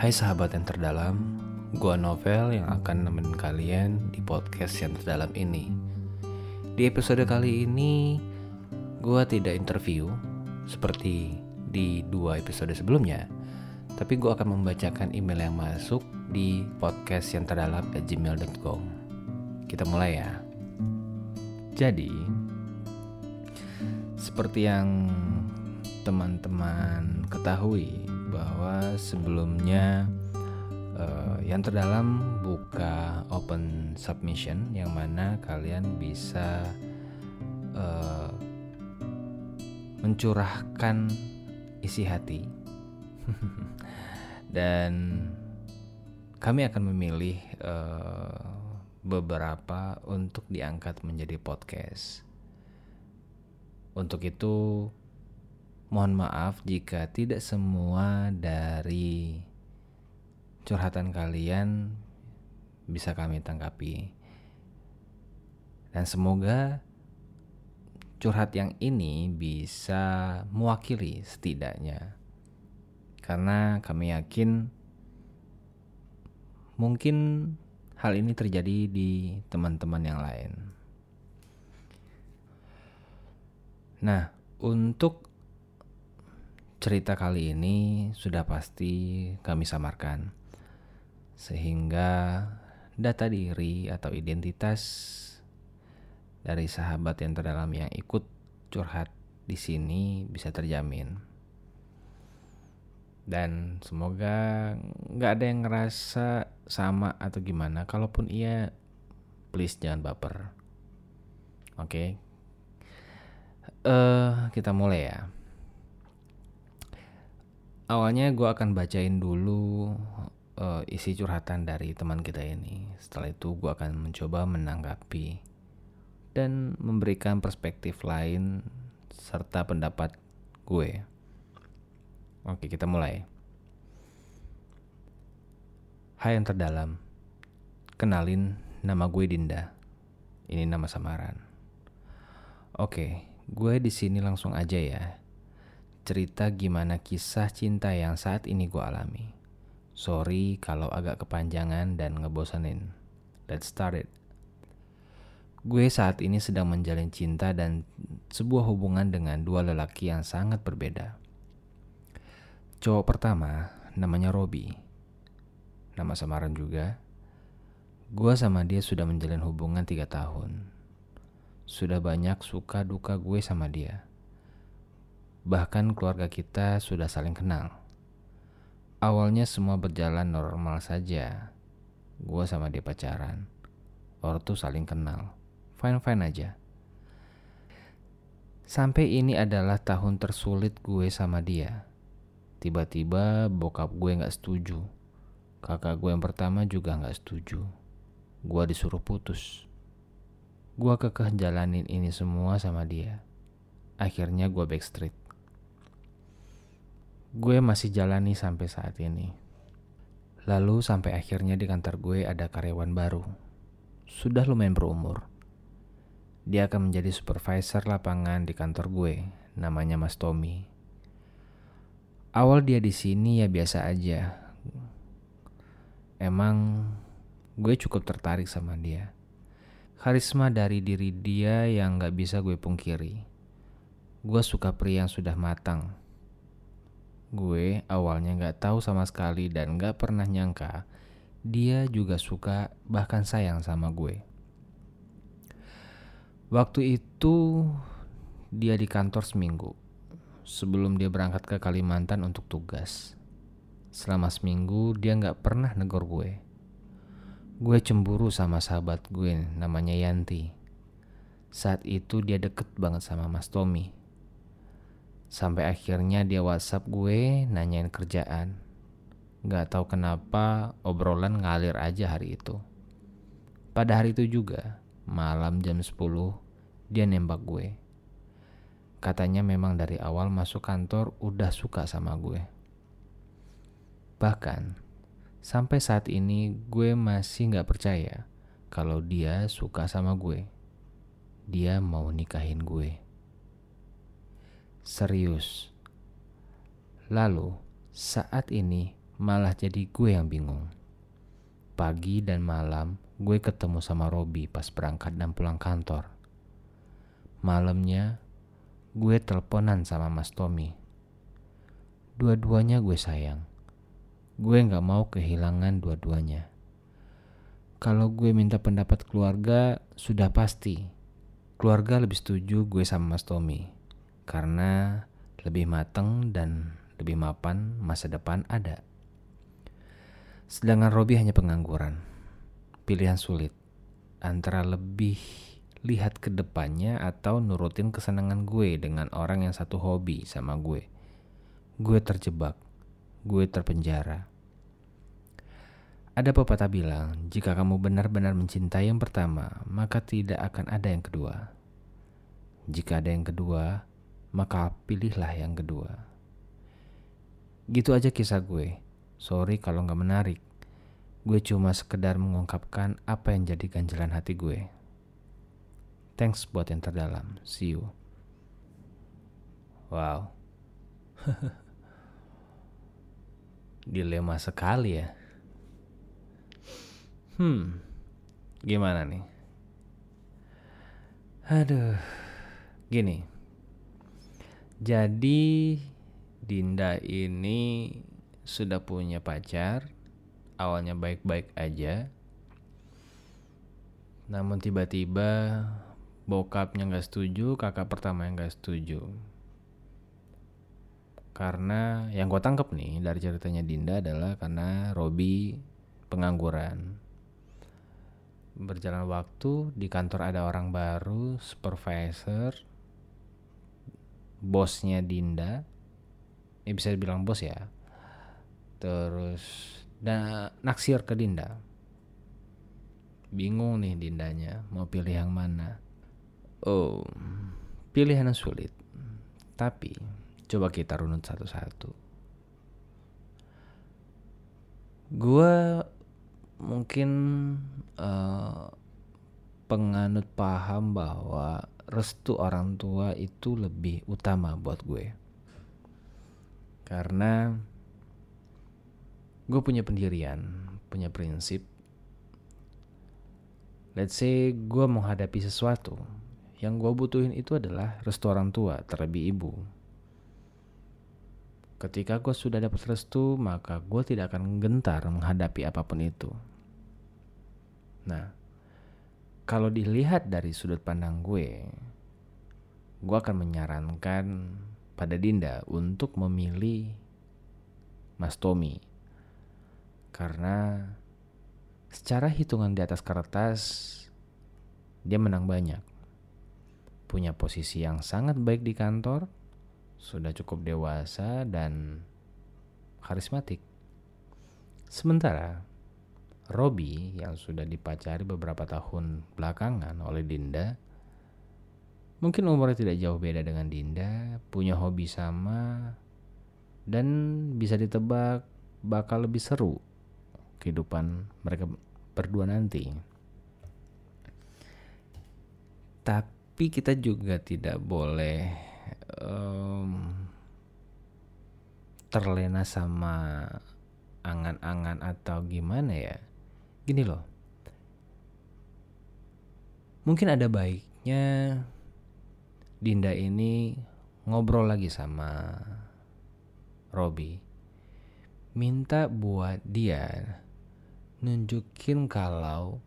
Hai sahabat yang terdalam, gua Novel yang akan nemenin kalian di podcast yang terdalam ini. Di episode kali ini, gua tidak interview seperti di dua episode sebelumnya, tapi gua akan membacakan email yang masuk di podcast yang terdalam gmail.com. Kita mulai ya. Jadi, seperti yang teman-teman ketahui bahwa sebelumnya uh, yang terdalam buka open submission yang mana kalian bisa uh, mencurahkan isi hati dan kami akan memilih uh, beberapa untuk diangkat menjadi podcast. Untuk itu Mohon maaf jika tidak semua dari curhatan kalian bisa kami tanggapi. Dan semoga curhat yang ini bisa mewakili setidaknya. Karena kami yakin mungkin hal ini terjadi di teman-teman yang lain. Nah, untuk cerita kali ini sudah pasti kami samarkan, sehingga data diri atau identitas dari sahabat yang terdalam yang ikut curhat di sini bisa terjamin. Dan semoga nggak ada yang ngerasa sama atau gimana. Kalaupun iya, please jangan baper. Oke, okay? uh, eh, kita mulai ya awalnya gue akan bacain dulu uh, isi curhatan dari teman kita ini. Setelah itu gue akan mencoba menanggapi dan memberikan perspektif lain serta pendapat gue. Oke, kita mulai. Hai yang terdalam, kenalin nama gue Dinda. Ini nama samaran. Oke, gue di sini langsung aja ya cerita gimana kisah cinta yang saat ini gue alami. Sorry kalau agak kepanjangan dan ngebosenin. Let's start it. Gue saat ini sedang menjalin cinta dan sebuah hubungan dengan dua lelaki yang sangat berbeda. Cowok pertama namanya Robi. Nama samaran juga. Gue sama dia sudah menjalin hubungan tiga tahun. Sudah banyak suka duka gue sama dia Bahkan keluarga kita sudah saling kenal. Awalnya semua berjalan normal saja. Gue sama dia pacaran. Ortu saling kenal. Fine-fine aja. Sampai ini adalah tahun tersulit gue sama dia. Tiba-tiba bokap gue gak setuju. Kakak gue yang pertama juga gak setuju. Gue disuruh putus. Gue kekeh jalanin ini semua sama dia. Akhirnya gue backstreet gue masih jalani sampai saat ini. Lalu sampai akhirnya di kantor gue ada karyawan baru. Sudah lumayan berumur. Dia akan menjadi supervisor lapangan di kantor gue, namanya Mas Tommy. Awal dia di sini ya biasa aja. Emang gue cukup tertarik sama dia. Karisma dari diri dia yang gak bisa gue pungkiri. Gue suka pria yang sudah matang, Gue awalnya gak tahu sama sekali dan gak pernah nyangka dia juga suka bahkan sayang sama gue. Waktu itu dia di kantor seminggu sebelum dia berangkat ke Kalimantan untuk tugas. Selama seminggu dia gak pernah negor gue. Gue cemburu sama sahabat gue namanya Yanti. Saat itu dia deket banget sama Mas Tommy. Sampai akhirnya dia WhatsApp gue nanyain kerjaan. Gak tahu kenapa obrolan ngalir aja hari itu. Pada hari itu juga, malam jam 10, dia nembak gue. Katanya memang dari awal masuk kantor udah suka sama gue. Bahkan, sampai saat ini gue masih gak percaya kalau dia suka sama gue. Dia mau nikahin gue serius. Lalu, saat ini malah jadi gue yang bingung. Pagi dan malam gue ketemu sama Robi pas berangkat dan pulang kantor. Malamnya gue teleponan sama Mas Tommy. Dua-duanya gue sayang. Gue gak mau kehilangan dua-duanya. Kalau gue minta pendapat keluarga, sudah pasti. Keluarga lebih setuju gue sama Mas Tommy. Karena lebih mateng dan lebih mapan masa depan ada. Sedangkan Robi hanya pengangguran. Pilihan sulit antara lebih lihat ke depannya atau nurutin kesenangan gue dengan orang yang satu hobi sama gue. Gue terjebak, gue terpenjara. Ada pepatah bilang, jika kamu benar-benar mencintai yang pertama, maka tidak akan ada yang kedua. Jika ada yang kedua, maka pilihlah yang kedua. Gitu aja kisah gue. Sorry kalau nggak menarik. Gue cuma sekedar mengungkapkan apa yang jadi ganjalan hati gue. Thanks buat yang terdalam. See you. Wow. Dilema sekali ya. Hmm. Gimana nih? Aduh. Gini. Jadi Dinda ini sudah punya pacar, awalnya baik-baik aja. Namun tiba-tiba bokapnya nggak setuju, kakak pertama yang nggak setuju. Karena yang gue tangkep nih dari ceritanya Dinda adalah karena Robi pengangguran. Berjalan waktu di kantor ada orang baru, supervisor, bosnya Dinda. Ya bisa dibilang bos ya. Terus dan naksir ke Dinda. Bingung nih Dindanya mau pilih yang mana. Oh pilihan yang sulit. Tapi coba kita runut satu-satu. Gue mungkin uh, penganut paham bahwa restu orang tua itu lebih utama buat gue karena gue punya pendirian, punya prinsip. Let's say gue menghadapi sesuatu, yang gue butuhin itu adalah restu orang tua, terlebih ibu. Ketika gue sudah dapat restu, maka gue tidak akan gentar menghadapi apa pun itu. Nah, kalau dilihat dari sudut pandang gue, gue akan menyarankan pada Dinda untuk memilih Mas Tommy. Karena secara hitungan di atas kertas dia menang banyak. Punya posisi yang sangat baik di kantor, sudah cukup dewasa dan karismatik. Sementara Robi yang sudah dipacari beberapa tahun belakangan oleh Dinda Mungkin umurnya tidak jauh beda dengan Dinda, punya hobi sama, dan bisa ditebak bakal lebih seru kehidupan mereka berdua nanti. Tapi kita juga tidak boleh um, terlena sama angan-angan atau gimana ya. Gini loh. Mungkin ada baiknya Dinda ini ngobrol lagi sama Robi. Minta buat dia nunjukin kalau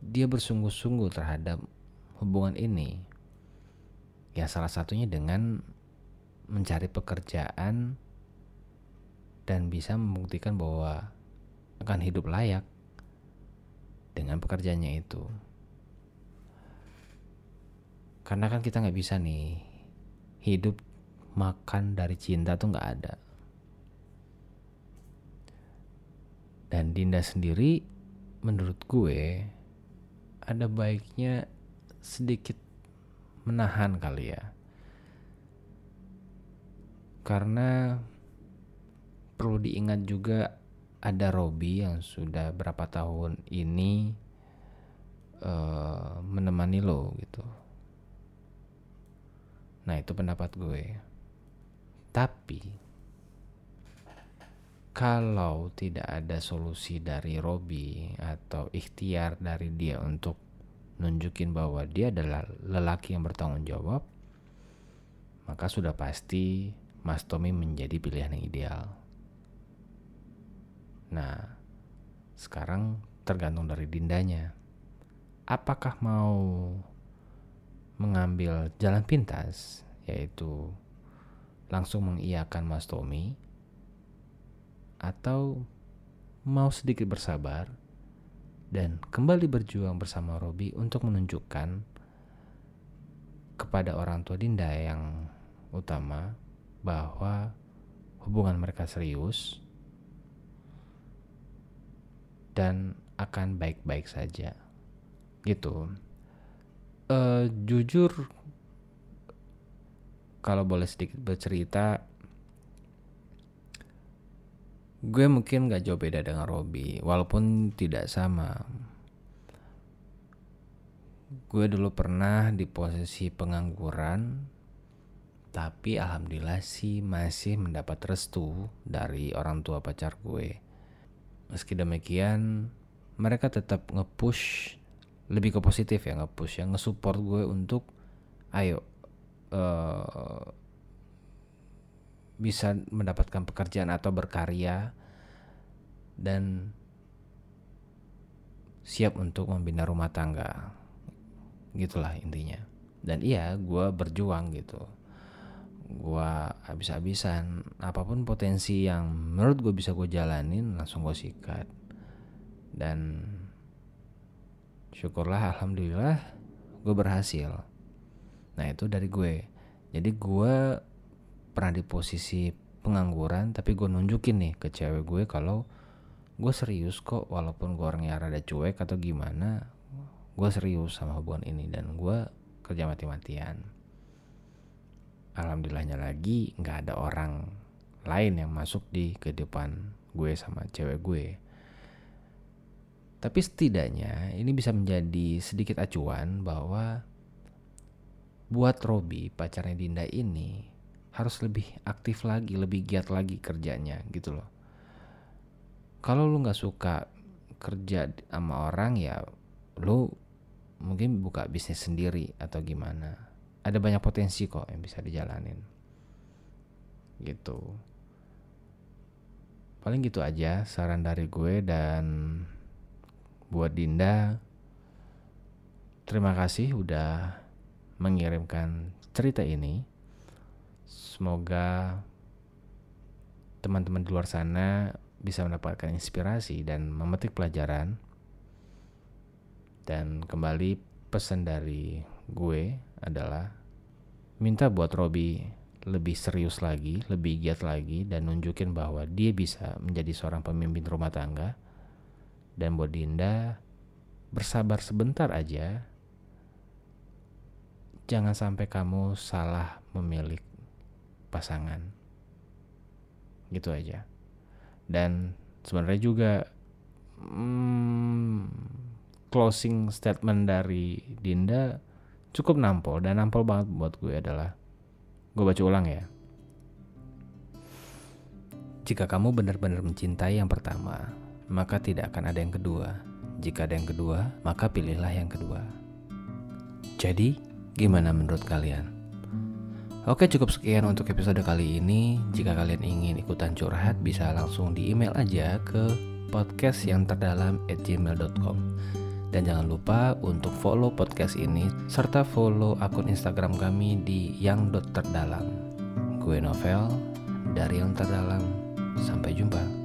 dia bersungguh-sungguh terhadap hubungan ini. Ya salah satunya dengan mencari pekerjaan dan bisa membuktikan bahwa akan hidup layak dengan pekerjaannya itu. Karena kan kita nggak bisa nih hidup makan dari cinta tuh nggak ada. Dan Dinda sendiri menurut gue ada baiknya sedikit menahan kali ya. Karena perlu diingat juga ada Robi yang sudah berapa tahun ini uh, menemani lo gitu Nah itu pendapat gue. Tapi kalau tidak ada solusi dari Robi atau ikhtiar dari dia untuk nunjukin bahwa dia adalah lelaki yang bertanggung jawab, maka sudah pasti Mas Tommy menjadi pilihan yang ideal. Nah, sekarang tergantung dari Dindanya. Apakah mau mengambil jalan pintas, yaitu langsung mengiyakan Mas Tommy, atau mau sedikit bersabar dan kembali berjuang bersama Robi untuk menunjukkan kepada orang tua Dinda yang utama bahwa hubungan mereka serius dan akan baik-baik saja. Gitu. Uh, jujur kalau boleh sedikit bercerita gue mungkin gak jauh beda dengan Robby walaupun tidak sama. Gue dulu pernah di posisi pengangguran tapi alhamdulillah sih masih mendapat restu dari orang tua pacar gue. Meski demikian, mereka tetap nge-push lebih ke positif ya nge-push ya nge-support gue untuk ayo uh, bisa mendapatkan pekerjaan atau berkarya dan siap untuk membina rumah tangga. Gitulah intinya. Dan iya gue berjuang gitu gue habis-habisan. Apa pun potensi yang menurut gue bisa gue jalanin langsung gue sikat. Dan syukurlah alhamdulillah gue berhasil. Nah itu dari gue. Jadi gue pernah di posisi pengangguran tapi gue nunjukin nih ke cewek gue kalau gue serius kok walaupun gue orangnya rada cuek atau gimana gue serius sama hubungan ini dan gue kerja mati-matian alhamdulillahnya lagi nggak ada orang lain yang masuk di kehidupan gue sama cewek gue tapi setidaknya ini bisa menjadi sedikit acuan bahwa buat Robi pacarnya Dinda ini harus lebih aktif lagi, lebih giat lagi kerjanya gitu loh. Kalau lu nggak suka kerja sama orang ya lu mungkin buka bisnis sendiri atau gimana ada banyak potensi kok yang bisa dijalanin. Gitu. Paling gitu aja saran dari gue dan buat Dinda. Terima kasih udah mengirimkan cerita ini. Semoga teman-teman di luar sana bisa mendapatkan inspirasi dan memetik pelajaran. Dan kembali pesan dari gue adalah minta buat Robi lebih serius lagi, lebih giat lagi dan nunjukin bahwa dia bisa menjadi seorang pemimpin rumah tangga. Dan buat Dinda bersabar sebentar aja. Jangan sampai kamu salah memilih pasangan. Gitu aja. Dan sebenarnya juga hmm, closing statement dari Dinda cukup nampol dan nampol banget buat gue adalah gue baca ulang ya. Jika kamu benar-benar mencintai yang pertama, maka tidak akan ada yang kedua. Jika ada yang kedua, maka pilihlah yang kedua. Jadi, gimana menurut kalian? Oke cukup sekian untuk episode kali ini Jika kalian ingin ikutan curhat bisa langsung di email aja ke podcast yang terdalam at gmail.com dan jangan lupa untuk follow podcast ini serta follow akun Instagram kami di yang terdalam. Gue Novel dari yang terdalam. Sampai jumpa.